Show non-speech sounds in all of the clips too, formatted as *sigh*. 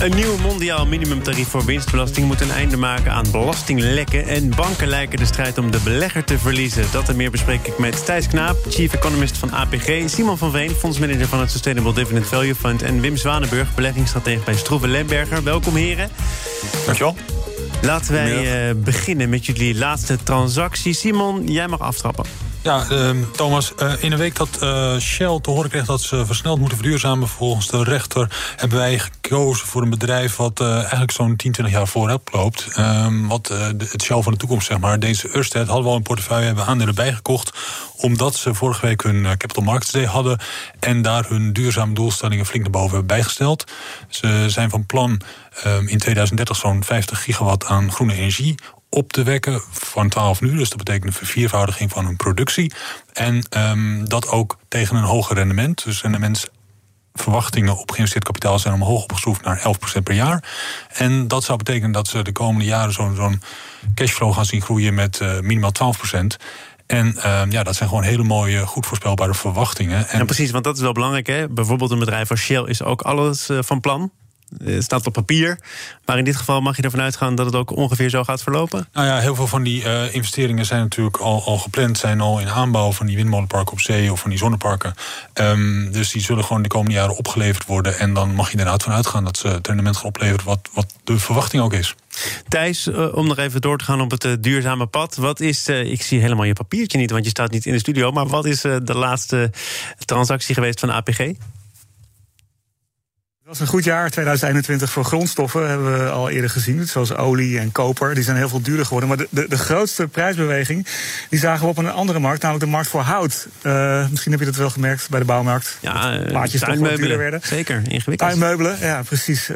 Een nieuw mondiaal minimumtarief voor winstbelasting moet een einde maken aan belastinglekken. En banken lijken de strijd om de belegger te verliezen. Dat en meer bespreek ik met Thijs Knaap, chief economist van APG... Simon van Veen, fondsmanager van het Sustainable Dividend Value Fund... en Wim Zwanenburg, beleggingsstratege bij Stroeven Lemberger. Welkom heren. Dankjewel. Laten wij uh, beginnen met jullie laatste transactie. Simon, jij mag aftrappen. Ja, uh, Thomas, uh, in een week dat uh, Shell te horen kreeg dat ze versneld moeten verduurzamen volgens de rechter, hebben wij gekozen voor een bedrijf wat eigenlijk zo'n 10, 20 jaar vooruit loopt. Um, wat het Shell van de toekomst, zeg maar. Deze Ørsted hadden we al een portefeuille, hebben aandelen bijgekocht, omdat ze vorige week hun Capital Markets Day hadden en daar hun duurzame doelstellingen flink naar boven hebben bijgesteld. Ze zijn van plan um, in 2030 zo'n 50 gigawatt aan groene energie op te wekken van 12 uur. Dus dat betekent een verviervoudiging van hun productie. En um, dat ook tegen een hoger rendement. Dus rendementsverwachtingen op geïnvesteerd kapitaal zijn omhoog opgeschroefd naar 11% per jaar. En dat zou betekenen dat ze de komende jaren zo'n cashflow gaan zien groeien met uh, minimaal 12%. En uh, ja, dat zijn gewoon hele mooie, goed voorspelbare verwachtingen. En precies, want dat is wel belangrijk. Hè? Bijvoorbeeld een bedrijf als Shell is ook alles uh, van plan. Het staat op papier. Maar in dit geval mag je ervan uitgaan dat het ook ongeveer zo gaat verlopen? Nou ja, heel veel van die uh, investeringen zijn natuurlijk al, al gepland, zijn al in aanbouw van die windmolenparken op zee of van die zonneparken. Um, dus die zullen gewoon de komende jaren opgeleverd worden. En dan mag je inderdaad van uitgaan dat ze het rendement gaan opleveren wat, wat de verwachting ook is. Thijs, uh, om nog even door te gaan op het uh, duurzame pad. Wat is, ik zie helemaal je papiertje niet, want je staat niet in de studio. Maar wat is de laatste transactie geweest van APG? Het was een goed jaar, 2021, voor grondstoffen, hebben we al eerder gezien. Zoals olie en koper, die zijn heel veel duurder geworden. Maar de, de, de grootste prijsbeweging, die zagen we op een andere markt, namelijk de markt voor hout. Uh, misschien heb je dat wel gemerkt bij de bouwmarkt. Ja, plaatjes toch wat duurder werden. Zeker, ingewikkeld. Tuinmeubelen, ja, precies. 500%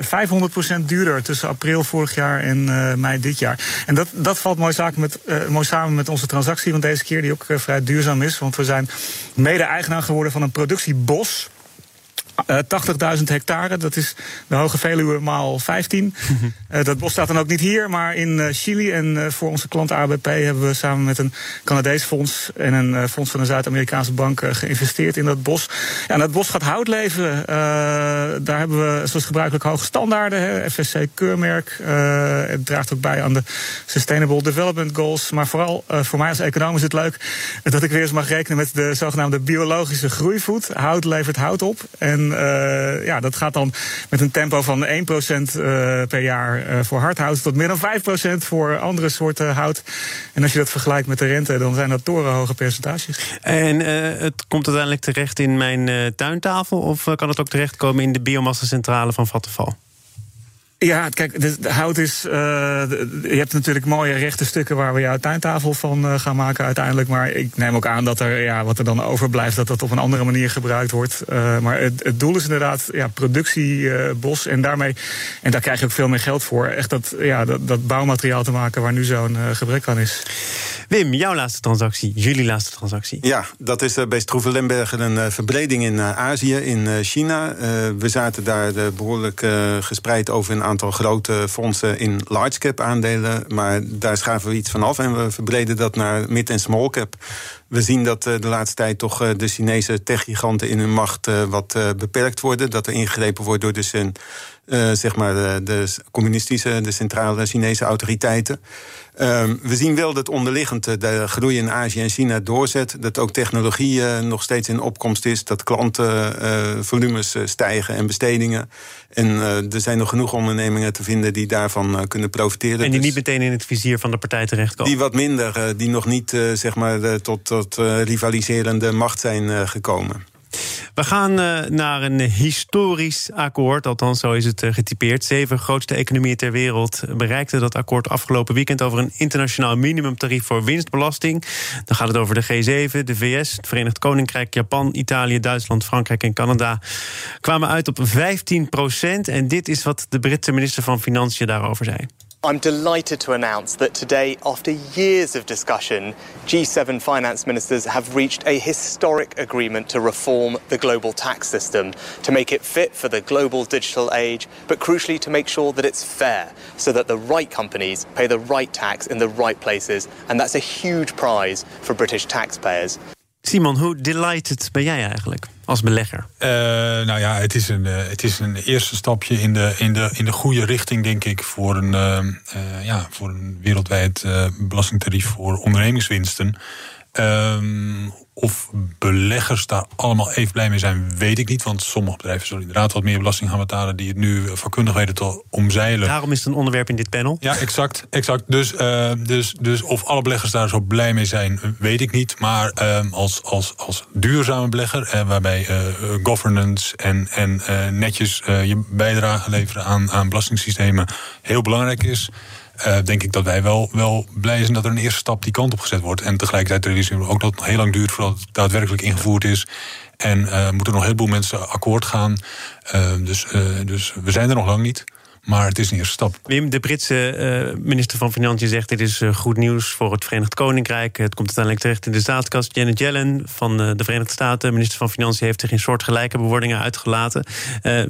duurder tussen april vorig jaar en uh, mei dit jaar. En dat, dat valt mooi, zaken met, uh, mooi samen met onze transactie van deze keer, die ook vrij duurzaam is. Want we zijn mede-eigenaar geworden van een productiebos. Uh, 80.000 hectare, dat is de Hoge Veluwe maal 15. uh, *laughs* dat bos staat dan ook niet hier, maar in uh, Chili. En voor onze klant ABP hebben we samen met een Canadees fonds en een fonds van een Zuid-Amerikaanse bank geïnvesteerd in dat bos. Ja, en dat bos gaat hout leveren. daar hebben we zoals gebruikelijk hoge standaarden, FSC-keurmerk. het draagt ook bij aan de Sustainable Development Goals. Maar vooral voor mij als econoom is het leuk dat ik weer eens mag rekenen met de zogenaamde biologische groeivoed. Hout levert hout op. En uh, ja, dat gaat dan met een tempo van 1% uh, per jaar uh, voor hardhout tot meer dan 5% voor andere soorten hout. En als je dat vergelijkt met de rente, dan zijn dat torenhoge percentages. En het komt uiteindelijk terecht in mijn tuintafel? Of kan het ook terechtkomen in de biomassacentrale van Vattenval? Ja, kijk, de, hout is. Uh, je hebt natuurlijk mooie rechte stukken waar we jouw tuintafel van uh, gaan maken uiteindelijk. Maar ik neem ook aan dat er, ja, wat er dan overblijft, dat dat op een andere manier gebruikt wordt. Uh, maar het, het, doel is inderdaad ja, productie, bos. En daarmee, en daar krijg je ook veel meer geld voor. Echt dat, ja, dat, dat bouwmateriaal te maken waar nu zo'n gebrek aan is. Wim, jouw laatste transactie, jullie laatste transactie. Ja, dat is bij Stroeven Lemberger een verbreding in Azië, in China. we zaten daar behoorlijk gespreid over een aantal grote fondsen in large cap aandelen. Maar daar schaven we iets van af en we verbreden dat naar mid- en small cap. We zien dat de laatste tijd toch de Chinese techgiganten in hun macht wat beperkt worden. Dat er ingegrepen wordt door de, zeg maar de, communistische, de centrale Chinese autoriteiten. Um, we zien wel dat onderliggend de groei in Azië en China doorzet. Dat ook technologie nog steeds in opkomst is. Dat klantenvolumes stijgen en bestedingen. En er zijn nog genoeg ondernemingen te vinden die daarvan kunnen profiteren. En die dus niet meteen in het vizier van de partij terechtkomen? Die wat minder, die nog niet zeg maar, tot, tot rivaliserende macht zijn gekomen. We gaan uh, naar een historisch akkoord, althans zo is het getypeerd. Zeven grootste economieën ter wereld bereikten dat akkoord afgelopen weekend over een internationaal minimumtarief voor winstbelasting. Dan gaat het over de G7, de VS, het Verenigd Koninkrijk, Japan, Italië, Duitsland, Frankrijk en Canada. Kwamen uit op 15 procent. En dit is wat de Britse minister van Financiën daarover zei. I'm delighted to announce that today, after years of discussion, G7 finance ministers have reached a historic agreement to reform the global tax system, to make it fit for the global digital age, but crucially to make sure that it's fair, so that the right companies pay the right tax in the right places. And that's a huge prize for British taxpayers. Simon, hoe delighted ben jij eigenlijk als belegger? Uh, nou ja, het is, een, uh, het is een eerste stapje in de, in de, in de goede richting, denk ik, voor een, uh, ja, voor een wereldwijd belastingtarief voor ondernemingswinsten. Um, of beleggers daar allemaal even blij mee zijn, weet ik niet. Want sommige bedrijven zullen inderdaad wat meer belasting gaan betalen... die het nu vakkundig weten te omzeilen. Daarom is het een onderwerp in dit panel. Ja, exact. exact. Dus, uh, dus, dus of alle beleggers daar zo blij mee zijn, weet ik niet. Maar uh, als, als, als duurzame belegger, uh, waarbij governance en, en netjes je bijdrage leveren aan, aan belastingssystemen heel belangrijk is... Uh, denk ik dat wij wel, wel blij zijn dat er een eerste stap die kant op gezet wordt. En tegelijkertijd realiseren we ook dat het nog heel lang duurt voordat het daadwerkelijk ingevoerd is. En uh, moeten nog een heleboel mensen akkoord gaan. Uh, dus, dus we zijn er nog lang niet. Maar het is een eerste stap. Wim, de Britse uh, minister van Financiën zegt... dit is uh, goed nieuws voor het Verenigd Koninkrijk. Het komt uiteindelijk terecht in de staatskast. Janet Yellen van uh, de Verenigde Staten, minister van Financiën... heeft zich in soortgelijke bewoordingen uitgelaten.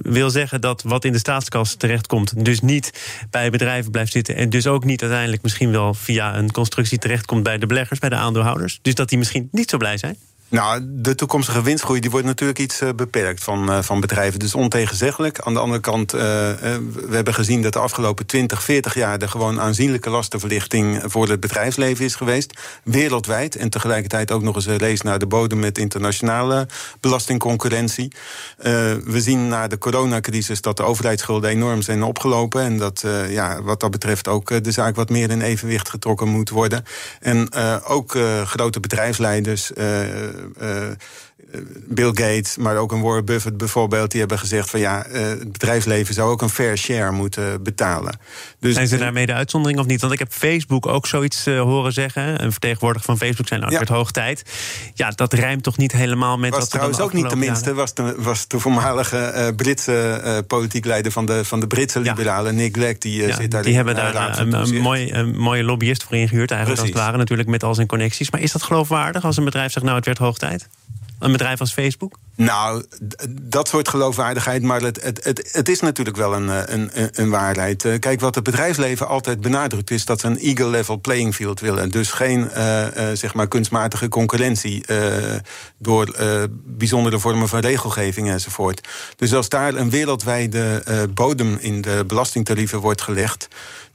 wil zeggen dat wat in de staatskast terechtkomt... dus niet bij bedrijven blijft zitten... en dus ook niet uiteindelijk misschien wel via een constructie terechtkomt... bij de beleggers, bij de aandeelhouders. Dus dat die misschien niet zo blij zijn? Nou, de toekomstige winstgroei die wordt natuurlijk iets uh, beperkt van, uh, van bedrijven. Dus ontegenzeggelijk. Aan de andere kant, uh, we hebben gezien dat de afgelopen 20, 40 jaar... er gewoon aanzienlijke lastenverlichting voor het bedrijfsleven is geweest. Wereldwijd. En tegelijkertijd ook nog eens een race naar de bodem... met internationale belastingconcurrentie. we zien na de coronacrisis dat de overheidsschulden enorm zijn opgelopen. En dat ja, wat dat betreft ook de zaak wat meer in evenwicht getrokken moet worden. En ook grote bedrijfsleiders... uh, Bill Gates, maar ook een Warren Buffett bijvoorbeeld, die hebben gezegd van ja, uh, het bedrijfsleven zou ook een fair share moeten betalen. Dus, zijn ze daarmee de uitzondering of niet? Want ik heb Facebook ook zoiets uh, horen zeggen. Een vertegenwoordiger van Facebook zijn ook ja. het hoog tijd. Ja, dat rijmt toch niet helemaal met was wat trouwens ook niet de minste. Was de, was de voormalige uh, Britse uh, politiek leider van de, van de Britse liberalen, ja. Nick Clegg, die ja, zit daar. Die hebben daar een, een, mooi, een mooie lobbyist voor ingehuurd, eigenlijk Precies. als het ware, natuurlijk met al zijn connecties. Maar is dat geloofwaardig als een bedrijf zegt, nou, het werd hoog tijd? Een bedrijf als Facebook? Nou, dat soort geloofwaardigheid, maar het, het, het, is natuurlijk wel een, een, een waarheid. Kijk, wat het bedrijfsleven altijd benadrukt is dat ze een eagle-level playing field willen. Dus geen uh, zeg maar kunstmatige concurrentie door bijzondere vormen van regelgeving enzovoort. Dus als daar een wereldwijde bodem in de belastingtarieven wordt gelegd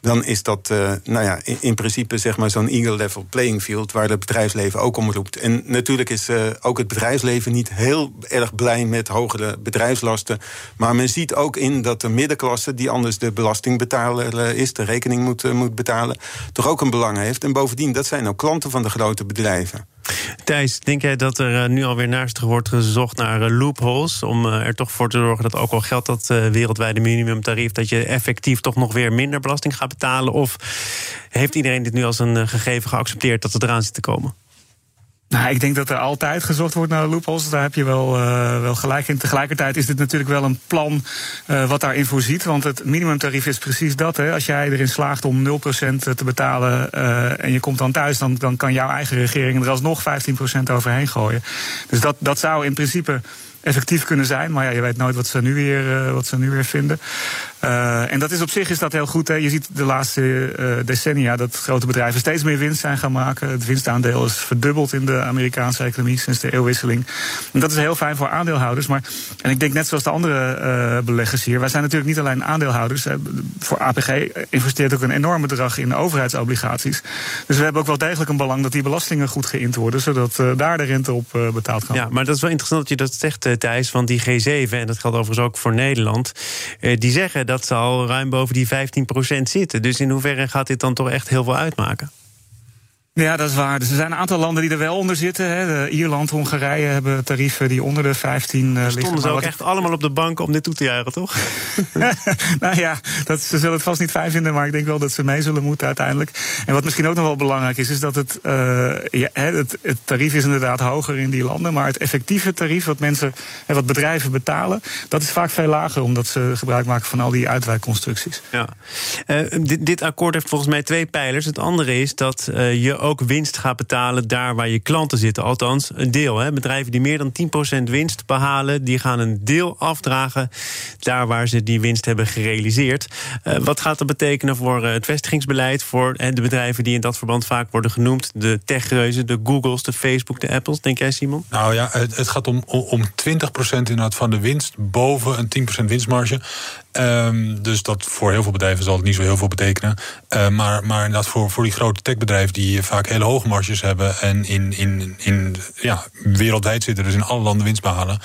dan is dat uh, nou ja, in, in, principe zeg maar zo'n eagle-level playing field... waar het bedrijfsleven ook om roept. En natuurlijk is uh, ook het bedrijfsleven niet heel erg blij met hogere bedrijfslasten. Maar men ziet ook in dat de middenklasse... die anders de belastingbetaler uh, is, de rekening moet, moet betalen... toch ook een belang heeft. En bovendien, dat zijn ook klanten van de grote bedrijven. Thijs, denk jij dat er nu alweer naast wordt gezocht naar loopholes... om er toch voor te zorgen dat ook al geldt dat wereldwijde minimumtarief... dat je effectief toch nog weer minder belasting gaat betalen? Of heeft iedereen dit nu als een gegeven geaccepteerd dat het eraan zit te komen? Nou, ik denk dat er altijd gezocht wordt naar loopholes. Daar heb je wel, uh, wel gelijk in. Tegelijkertijd is dit natuurlijk wel een plan uh, wat daarin voorziet. Want het minimumtarief is precies dat. Hè. Als jij erin slaagt om 0% te betalen uh, en je komt dan thuis... Dan, dan kan jouw eigen regering er alsnog 15% overheen gooien. Dus dat, dat zou in principe effectief kunnen zijn. Maar ja, je weet nooit wat ze nu weer, uh, wat ze nu weer vinden. Uh, en dat is op zich is dat heel goed. Hè. Je ziet de laatste uh, decennia dat grote bedrijven steeds meer winst zijn gaan maken. Het winstaandeel is verdubbeld in de Amerikaanse economie sinds de eeuwwisseling. En dat is heel fijn voor aandeelhouders. Maar, en ik denk net zoals de andere beleggers hier, wij zijn natuurlijk niet alleen aandeelhouders. Voor APG investeert ook een enorm bedrag in overheidsobligaties. Dus we hebben ook wel degelijk een belang dat die belastingen goed geïnd worden, zodat daar de rente op betaald kan worden. Ja, maar dat is wel interessant dat je dat zegt, Thijs. Want die G7, en dat geldt overigens ook voor Nederland, die zeggen dat ze al ruim boven die 15% zitten. Dus in hoeverre gaat dit dan toch echt heel veel uitmaken? Ja, dat is waar. Dus er zijn een aantal landen die er wel onder zitten. Hè. Ierland, Hongarije hebben tarieven die onder de 15 uh, liggen. Stonden ze ook echt allemaal op de bank om dit toe te juichen, toch? *laughs* nou ja, dat, ze zullen het vast niet fijn vinden, maar ik denk wel dat ze mee zullen moeten uiteindelijk. En wat misschien ook nog wel belangrijk is, is dat het, uh, ja, het, het, tarief is inderdaad hoger in die landen, maar het effectieve tarief wat mensen en wat bedrijven betalen, dat is vaak veel lager, omdat ze gebruik maken van al die uitwijkconstructies. Ja. Uh, dit, dit akkoord heeft volgens mij twee pijlers. Het andere is dat je ook winst gaat betalen daar waar je klanten zitten. Althans, een deel. Hè. Bedrijven die meer dan 10% winst behalen, die gaan een deel afdragen daar waar ze die winst hebben gerealiseerd. Uh, wat gaat dat betekenen voor uh, het vestigingsbeleid, voor uh, de bedrijven die in dat verband vaak worden genoemd? De techreuzen, de Googles, de Facebook, de Apples. Denk jij, Simon? Nou ja, het, het gaat om, om 20% inderdaad van de winst boven een 10% winstmarge. Um, dus dat voor heel veel bedrijven zal het niet zo heel veel betekenen. Uh, maar, maar inderdaad voor, voor die grote techbedrijven die vaak hele hoge marges hebben en in, in, in ja, wereldwijd zitten, dus in alle landen winst behalen,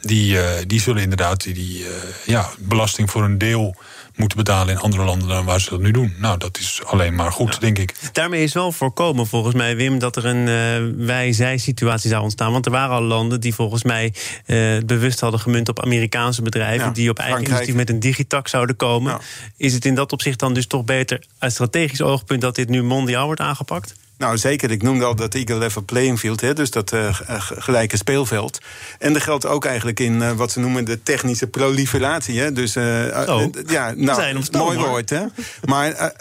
die, uh, die zullen inderdaad die, die uh, ja, belasting voor een deel moeten betalen in andere landen dan waar ze dat nu doen. Nou, dat is alleen maar goed, ja. denk ik. Daarmee is wel voorkomen, volgens mij, Wim, dat er een uh, wij-zij-situatie zou ontstaan. Want er waren al landen die volgens mij uh, bewust hadden gemunt op Amerikaanse bedrijven. Ja, die op eigen initiatief met een digitax zouden komen. Ja. Is het in dat opzicht dan dus toch beter uit strategisch oogpunt dat dit nu mondiaal wordt aangepakt? Nou, zeker. Ik noemde al dat equal level playing field, hè, dus dat uh, gelijke speelveld. En dat geldt ook eigenlijk in uh, wat ze noemen de technische proliferatie. Hè. Dus, uh, oh. ja, nou, mooi woord, hè. maar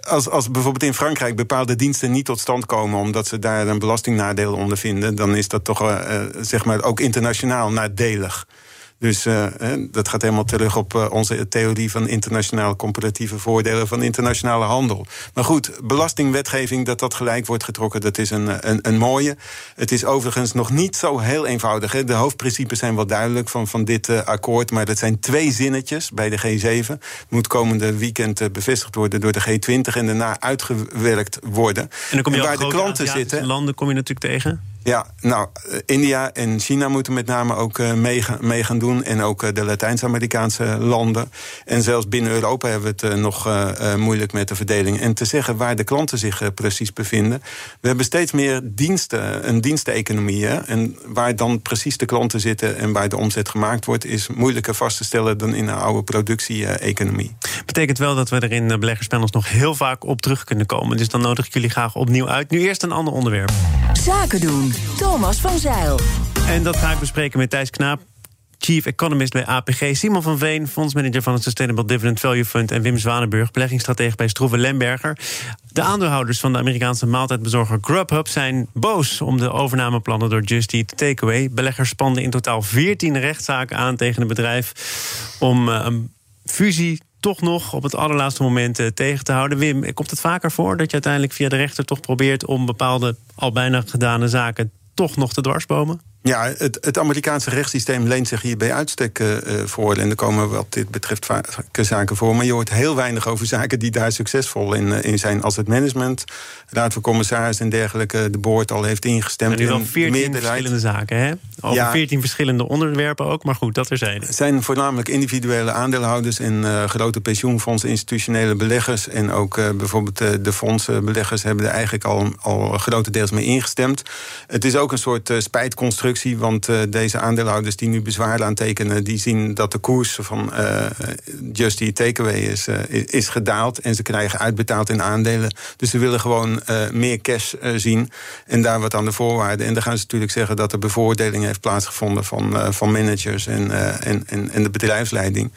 als, als bijvoorbeeld in Frankrijk bepaalde diensten niet tot stand komen omdat ze daar een belastingnadeel onder vinden, dan is dat toch zeg maar ook internationaal nadelig. Dus uh, dat gaat helemaal terug op uh, onze theorie van internationale comparatieve voordelen van internationale handel. Maar goed, belastingwetgeving, dat dat gelijk wordt getrokken, dat is een, een, een mooie. Het is overigens nog niet zo heel eenvoudig. Hè. De hoofdprincipes zijn wel duidelijk van, van dit uh, akkoord, maar dat zijn twee zinnetjes bij de G7. Moet komende weekend bevestigd worden door de G20 en daarna uitgewerkt worden. En dan kom je en waar de klanten zitten. landen kom je natuurlijk tegen. Ja, nou, India en China moeten met name ook uh, mee, mee gaan doen. En ook uh, de Latijns-Amerikaanse landen. En zelfs binnen Europa hebben we het nog moeilijk met de verdeling. En te zeggen waar de klanten zich precies bevinden. We hebben steeds meer diensten, een diensteconomie. Hè? En waar dan precies de klanten zitten en waar de omzet gemaakt wordt, is moeilijker vast te stellen dan in een oude productie-economie. Betekent wel dat we er in beleggerspanels nog heel vaak op terug kunnen komen. Dus dan nodig ik jullie graag opnieuw uit. Nu eerst een ander onderwerp. Zaken doen. Thomas van Zeil. En dat ga ik bespreken met Thijs Knaap. Chief Economist bij APG, Simon van Veen, fondsmanager van het Sustainable Dividend Value Fund en Wim Zwanenburg, beleggingsstratege bij Stroeven Lemberger. De aandeelhouders van de Amerikaanse maaltijdbezorger Grubhub zijn boos om de overnameplannen door Just Eat Takeaway. Beleggers spanden in totaal 14 rechtszaken aan tegen het bedrijf om uh, een fusie toch nog op het allerlaatste moment uh, tegen te houden. Wim, komt het vaker voor dat je uiteindelijk via de rechter toch probeert om bepaalde al bijna gedane zaken toch nog te dwarsbomen? Ja, het, het Amerikaanse rechtssysteem leent zich hier bij uitstek uh, voor. En er komen wat dit betreft vaker zaken voor. Maar je hoort heel weinig over zaken die daar succesvol in, uh, in zijn. Als het management, raad van commissaris en dergelijke... de board al heeft ingestemd. En nu wel veertien verschillende zaken, hè? Over ja, veertien verschillende onderwerpen ook. Maar goed, dat er zijn. Het zijn voornamelijk individuele aandeelhouders... en uh, grote pensioenfondsen, institutionele beleggers... en ook bijvoorbeeld de fondsenbeleggers... hebben er eigenlijk al, al grotendeels mee ingestemd. Het is ook een soort spijtconstructie want uh, deze aandeelhouders die nu bezwaar aantekenen... die zien dat de koers van uh, Just Eat Takeaway is, uh, is gedaald... en ze krijgen uitbetaald in aandelen. Dus ze willen gewoon meer cash zien en daar wat aan de voorwaarden. En dan gaan ze natuurlijk zeggen dat er bevoordeling heeft plaatsgevonden... van, van managers en, en, en, en de bedrijfsleiding.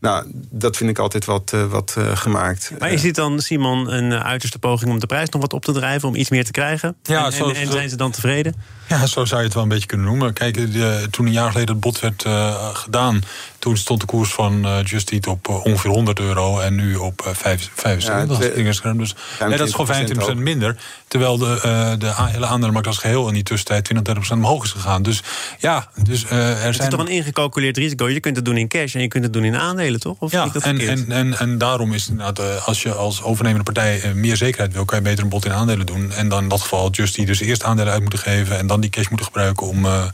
Nou, dat vind ik altijd wat, uh, wat uh, gemaakt. Maar is dit dan, Simon, een uiterste poging om de prijs nog wat op te drijven, om iets meer te krijgen? Ja, en, zo, en, en zijn ze dan tevreden? Ja, zo zou je het wel een beetje kunnen noemen. Kijk, de, toen een jaar geleden het bod werd uh, gedaan, toen stond de koers van uh, Just Eat op uh, ongeveer 100 euro en nu op uh, 75. Ja, dus nee, dat is gewoon 25% minder. Terwijl de, de hele aandelenmarkt als geheel in die tussentijd 20, 30% omhoog is gegaan. Dus ja, dus er het zijn. Het is toch een ingecalculeerd risico. Je kunt het doen in cash en je kunt het doen in aandelen, toch? Of ja, en, en, en, en daarom is het als je als overnemende partij meer zekerheid wil, kan je beter een bod in aandelen doen. En dan in dat geval Just Eat dus eerst aandelen uit moeten geven en dan die cash moeten gebruiken om uh,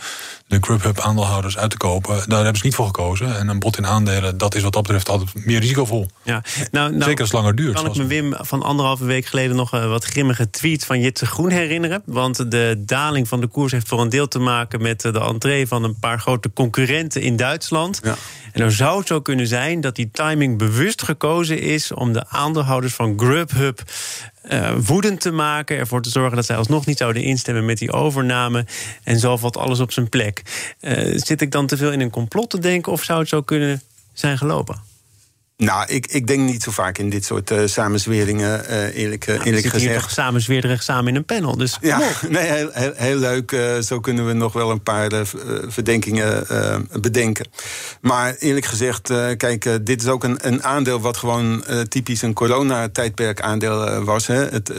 de Grubhub aandeelhouders uit te kopen. Daar hebben ze niet voor gekozen. En een bod in aandelen, dat is wat dat betreft altijd meer risicovol. Ja. Nou, nou, Zeker als het langer duurt. Kan ik me Wim van anderhalve week geleden nog uh, wat grimmige tweets van Jitse Groen herinneren? Want de daling van de koers heeft voor een deel te maken met de entree van een paar grote concurrenten in Duitsland. Ja. En dan zou het zo kunnen zijn dat die timing bewust gekozen is om de aandeelhouders van Grubhub uh, woedend te maken. Ervoor te zorgen dat zij alsnog niet zouden instemmen met die overname. En zo valt alles op zijn plek. Uh, zit ik dan te veel in een complot te denken of zou het zo kunnen zijn gelopen? Nou, ik, ik denk niet zo vaak in dit soort uh, samenzweringen, uh, eerlijk, uh, eerlijk gezegd. Hier toch samenzwerig samen in een panel, dus Ja, *laughs* nee, heel, heel, heel leuk. zo kunnen we nog wel een paar verdenkingen bedenken. Maar eerlijk gezegd, kijk, dit is ook een, een aandeel... wat gewoon typisch een coronatijdperk aandeel was. Hè. Het,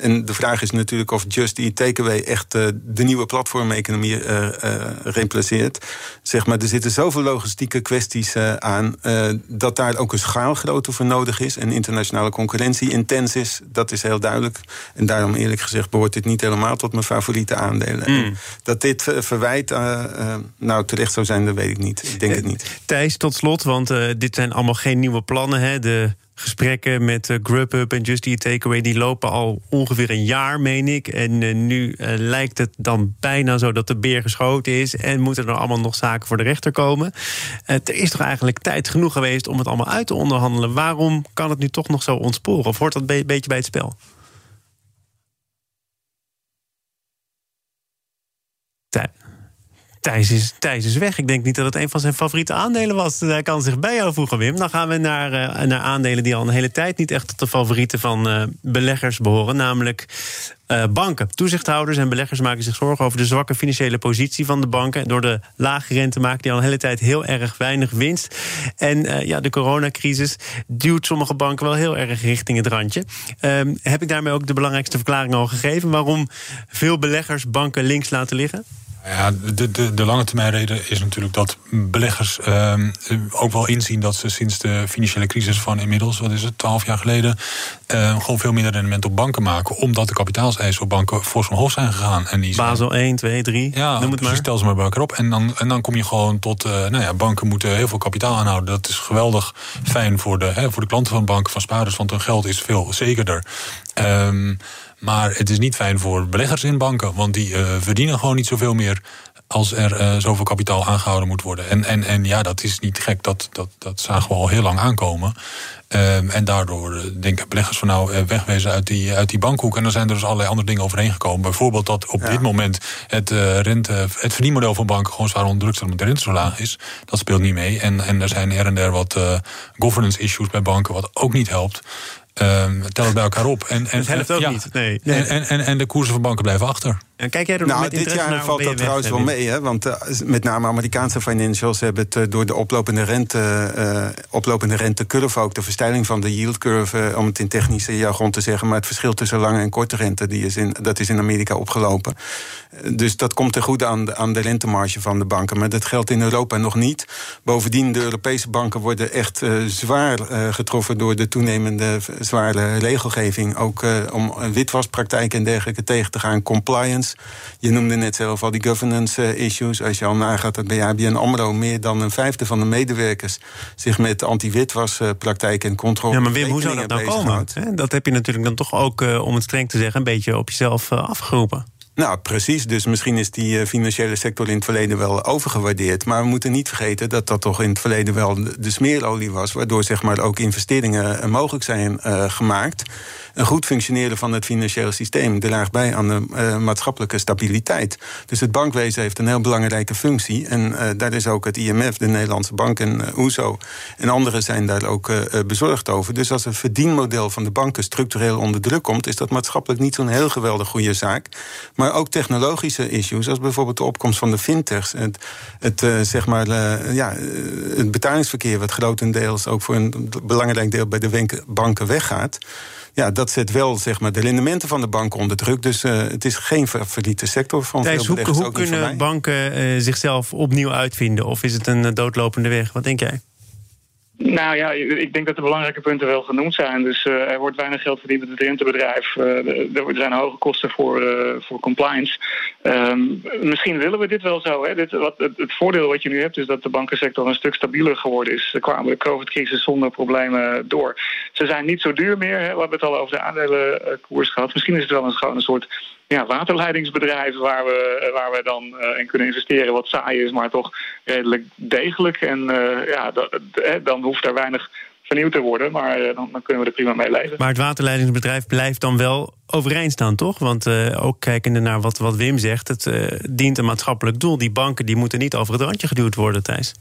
en de vraag is natuurlijk of Just Eat Takeaway... echt de nieuwe platformeconomie replaceert. Zeg maar, er zitten zoveel logistieke kwesties aan... dat daar ook een schaalgrootte voor nodig is en internationale concurrentie intens is, dat is heel duidelijk. En daarom eerlijk gezegd behoort dit niet helemaal tot mijn favoriete aandelen. Mm. Dat dit verwijt uh, uh, nou terecht zou zijn, dat weet ik niet. Ik denk het niet. Thijs, tot slot, want uh, dit zijn allemaal geen nieuwe plannen. Hè? De gesprekken met uh, Grubhub en Just Eat Takeaway... die lopen al ongeveer een jaar, meen ik. En uh, nu uh, lijkt het dan bijna zo dat de beer geschoten is... en moeten er allemaal nog zaken voor de rechter komen. er is toch eigenlijk tijd genoeg geweest om het allemaal uit te onderhandelen. Waarom kan het nu toch nog zo ontsporen? Of hoort dat een beetje bij het spel? Tijd. Thijs is, Thijs is weg. Ik denk niet dat het een van zijn favoriete aandelen was. Hij kan zich bij jou voegen, Wim. Dan gaan we naar, uh, naar aandelen die al een hele tijd niet echt tot de favorieten van uh, beleggers behoren. Namelijk uh, banken. Toezichthouders en beleggers maken zich zorgen over de zwakke financiële positie van de banken. Door de lage rente maken die al een hele tijd heel erg weinig winst. En ja, de coronacrisis duwt sommige banken wel heel erg richting het randje. Ehm, heb ik daarmee ook de belangrijkste verklaring al gegeven waarom veel beleggers banken links laten liggen? Ja, de, de, de lange termijn reden is natuurlijk dat beleggers uh, ook wel inzien dat ze sinds de financiële crisis van inmiddels, wat is het, twaalf jaar geleden, uh, gewoon veel minder rendement op banken maken. Omdat de kapitaalseisen op banken fors omhoog zijn gegaan. En die zijn, Basel 1, 2, 3. Ja, noem het maar. stel ze maar bij elkaar op. En dan, en dan kom je gewoon tot, uh, nou ja, banken moeten heel veel kapitaal aanhouden. Dat is geweldig fijn voor de, hè, voor de klanten van banken, van spaarders, want hun geld is veel zekerder. Um, maar het is niet fijn voor beleggers in banken, want die uh, verdienen gewoon niet zoveel meer als er uh, zoveel kapitaal aangehouden moet worden. En, en, en ja, dat is niet gek, dat, dat, dat zagen we al heel lang aankomen. Um, en daardoor denken beleggers van nou wegwezen uit die, uit die bankhoek. En dan zijn er dus allerlei andere dingen overheen gekomen. Bijvoorbeeld dat op ja. dit moment het, uh, rente, het verdienmodel van banken gewoon zwaar onder druk staat omdat de rente zo laag is. Dat speelt niet mee. En, en er zijn her en der wat uh, governance issues bij banken, wat ook niet helpt. Um, tel het bij elkaar op. En, en, dat helpt ook ja, niet. Nee. En, en, en, en de koersen van banken blijven achter. En kijk jij er nou, met dit jaar naar, valt dat trouwens wel mee. Hè? Want uh, met name Amerikaanse financials hebben het uh, door de oplopende rente, uh, oplopende rentecurve, ook de verstijling van de yield curve, om het in technische jargon te zeggen. Maar het verschil tussen lange en korte rente, die is in, dat is in Amerika opgelopen. Dus dat komt ten goede aan de, aan de rentemarge van de banken. Maar dat geldt in Europa nog niet. Bovendien, de Europese banken worden echt zwaar getroffen door de toenemende zware regelgeving. Ook om witwaspraktijken en dergelijke tegen te gaan, compliance. Je noemde net zelf al die governance issues. Als je al nagaat dat bij ABN AMRO... meer dan een vijfde van de medewerkers... zich met anti-witwaspraktijken en controle... Ja, maar Wim, hoe zou dat nou komen? Dat heb je natuurlijk dan toch ook, om het streng te zeggen... een beetje op jezelf afgeroepen. Nou, precies. Dus misschien is die financiële sector in het verleden wel overgewaardeerd. Maar we moeten niet vergeten dat dat toch in het verleden wel de smeerolie was. Waardoor zeg maar, ook investeringen mogelijk zijn uh, gemaakt. Een goed functioneren van het financiële systeem draagt bij aan de maatschappelijke stabiliteit. Dus het bankwezen heeft een heel belangrijke functie. En daar is ook het IMF, de Nederlandse Bank en OESO en anderen zijn daar ook bezorgd over. Dus als het verdienmodel van de banken structureel onder druk komt, is dat maatschappelijk niet zo'n heel geweldig goede zaak. Maar ook technologische issues, als bijvoorbeeld de opkomst van de fintechs, het, het zeg maar, ja, het betalingsverkeer, wat grotendeels ook voor een belangrijk deel bij de banken weggaat ja, dat zet wel zeg maar, de rendementen van de banken onder druk. Dus uh, het is geen favoriete sector van Thijs, veel hoe, hoe kunnen banken zichzelf opnieuw uitvinden? Of is het een doodlopende weg? Wat denk jij? Nou ja, ik denk dat de belangrijke punten wel genoemd zijn. Dus uh, er wordt weinig geld verdiend met het rentebedrijf. Uh, er zijn hoge kosten voor, uh, voor compliance. Um, misschien willen we dit wel zo. Hè? Dit, wat, het, voordeel wat je nu hebt is dat de bankensector een stuk stabieler geworden is. Ze kwamen de COVID-crisis zonder problemen door. Ze zijn niet zo duur meer. Hè? We hebben het al over de aandelenkoers gehad. Misschien is het wel een, een soort ja, waterleidingsbedrijf waar we, waar we dan uh, in kunnen investeren. Wat saai is, maar toch redelijk degelijk. En uh, ja, dat, dan hoeft er weinig vernieuwd te worden. Maar dan, dan, kunnen we er prima mee leven. Maar het waterleidingsbedrijf blijft dan wel overeind staan, toch? Want ook kijkende naar wat, wat Wim zegt, het dient een maatschappelijk doel. Die banken die moeten niet over het randje geduwd worden, Thijs.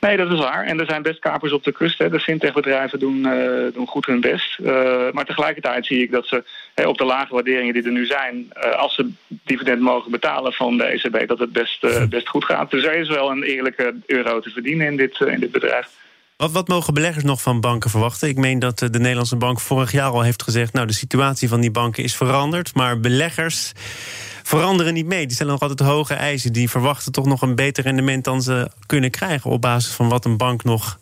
Nee, dat is waar. En er zijn best kapers op de kust. Hè. De fintechbedrijven doen, uh, doen goed hun best. Uh, maar tegelijkertijd zie ik dat ze hè, op de lage waarderingen die er nu zijn... Uh, als ze dividend mogen betalen van de ECB... dat het best, *laughs* best goed gaat. Dus er is wel een eerlijke euro te verdienen in dit, in dit bedrijf. Wat, wat, mogen beleggers nog van banken verwachten? Ik meen dat de Nederlandse bank vorig jaar al heeft gezegd... nou, de situatie van die banken is veranderd, maar beleggers veranderen niet mee. Die stellen nog altijd hoge eisen. Die verwachten toch nog een beter rendement dan ze kunnen krijgen... op basis van wat een bank nog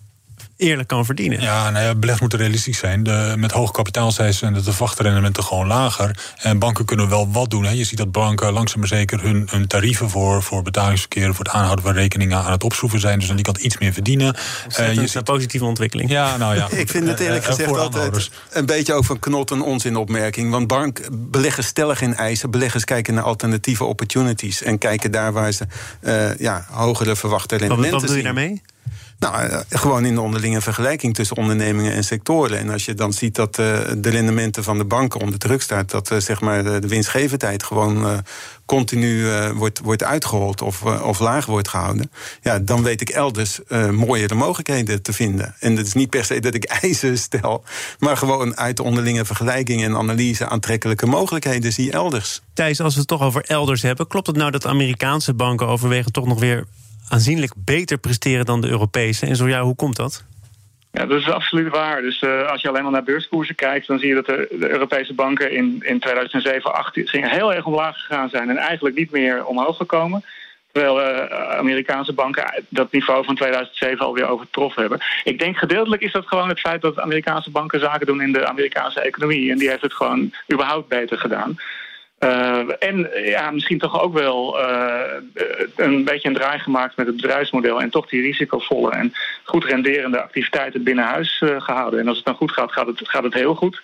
eerlijk kan verdienen. Ja, nou ja moet realistisch zijn. De, met hoge kapitaalcijfers zijn de verwachtrendementen gewoon lager. En banken kunnen wel wat doen. Hè. Je ziet dat banken langzaam maar zeker hun, hun tarieven voor, voor betalingsverkeer... voor het aanhouden van rekeningen aan het opschroeven zijn. Dus aan die kant iets meer verdienen. Uh, je ziet een positieve ontwikkeling. Ja, nou ja. *laughs* Ik vind het eerlijk uh, gezegd altijd een beetje over een knot een onzinopmerking. Want bank, beleggers stellen geen eisen. Beleggers kijken naar alternatieve opportunities. En kijken daar waar ze uh, ja, hogere verwachte rendementen wat, wat zien. Wat doe je daarmee? Nou, eh, gewoon in de onderlinge vergelijking tussen ondernemingen en sectoren. En als je dan ziet dat uh, de rendementen van de banken onder druk staat, dat uh, zeg maar de, winstgevendheid gewoon continu wordt, wordt uitgehold of, of laag wordt gehouden, ja, dan weet ik elders mooiere mogelijkheden te vinden. En het is niet per se dat ik *laughs* eisen stel, maar gewoon uit de onderlinge vergelijking en analyse aantrekkelijke mogelijkheden zie elders. Thijs, als we het toch over elders hebben, klopt het nou dat Amerikaanse banken overwegen toch nog weer aanzienlijk beter presteren dan de Europese. En zo ja, hoe komt dat? Ja, dat is absoluut waar. Dus uh, als je alleen maar naar beurskoersen kijkt, dan zie je dat de, Europese banken in, in 2007, 2008 heel erg omlaag gegaan zijn en eigenlijk niet meer omhoog gekomen. Terwijl uh, Amerikaanse banken dat niveau van 2007 alweer overtroffen hebben. Ik denk gedeeltelijk is dat gewoon het feit dat Amerikaanse banken zaken doen in de Amerikaanse economie. En die heeft het gewoon überhaupt beter gedaan. Uh, en ja, misschien toch ook wel uh, een beetje een draai gemaakt met het bedrijfsmodel. En toch die risicovolle en goed renderende activiteiten binnen huis uh, gehouden. En als het dan goed gaat, gaat het, gaat het heel goed.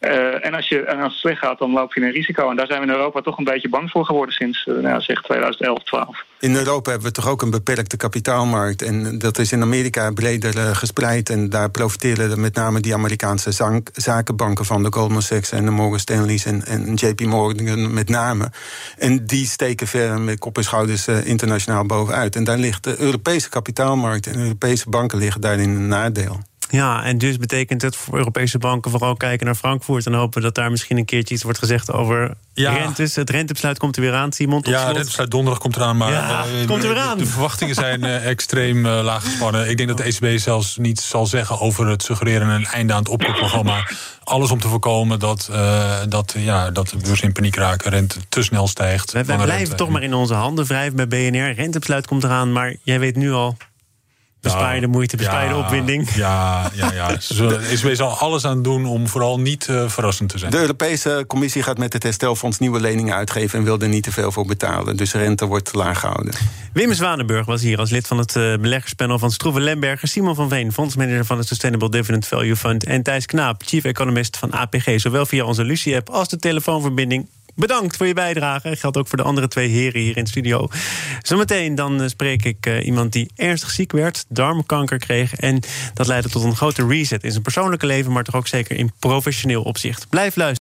Uh, en, als je, als het slecht gaat, dan loop je een risico. En daar zijn we in Europa toch een beetje bang voor geworden sinds uh, nou, zeg 2011, 12. In Europa hebben we toch ook een beperkte kapitaalmarkt. En dat is in Amerika breder uh, gespreid. En daar profiteren met name die Amerikaanse zakenbanken van de Goldman Sachs en de Morgan Stanley's en, JP Morgan met name. En die steken ver met kop en schouders internationaal bovenuit. En daar ligt de Europese kapitaalmarkt en Europese banken liggen daarin een nadeel. Ja, en dus betekent het voor Europese banken vooral kijken naar Frankfurt en hopen dat daar misschien een keertje iets wordt gezegd over ja. rentes. Het rentebesluit komt er weer aan, Simon. ja, het rentebesluit donderdag komt eraan, maar ja, uh, komt er weer aan. de verwachtingen zijn uh, extreem uh, laag gespannen. Ik denk dat de ECB zelfs niets zal zeggen over het suggereren een einde aan het opkoopprogramma. Alles om te voorkomen dat, dat, ja, dat de beurs in paniek raken, rente te snel stijgt. Wij, wij blijven rente. toch maar in onze handen wrijven bij BNR. Rentebesluit komt eraan, maar jij weet nu al Bespaar je de moeite, bespaar je de opwinding. Ja, ja, ja. *laughs* Ze is zal alles aan doen om vooral niet uh, verrassend te zijn. De Europese Commissie gaat met het herstelfonds nieuwe leningen uitgeven... en wil er niet te veel voor betalen. Dus rente wordt laag gehouden. Wim Zwanenburg was hier als lid van het uh, beleggerspanel van Stroeven Lemberger... Simon van Veen, fondsmanager van het Sustainable Dividend Value Fund... en Thijs Knaap, chief economist van APG. Zowel via onze Lucie-app als de telefoonverbinding Bedankt voor je bijdrage. Geldt ook voor de andere twee heren hier in de studio. Zometeen dan spreek ik uh, iemand die ernstig ziek werd, darmkanker kreeg. En dat leidde tot een grote reset in zijn persoonlijke leven, maar toch ook zeker in professioneel opzicht. Blijf luisteren.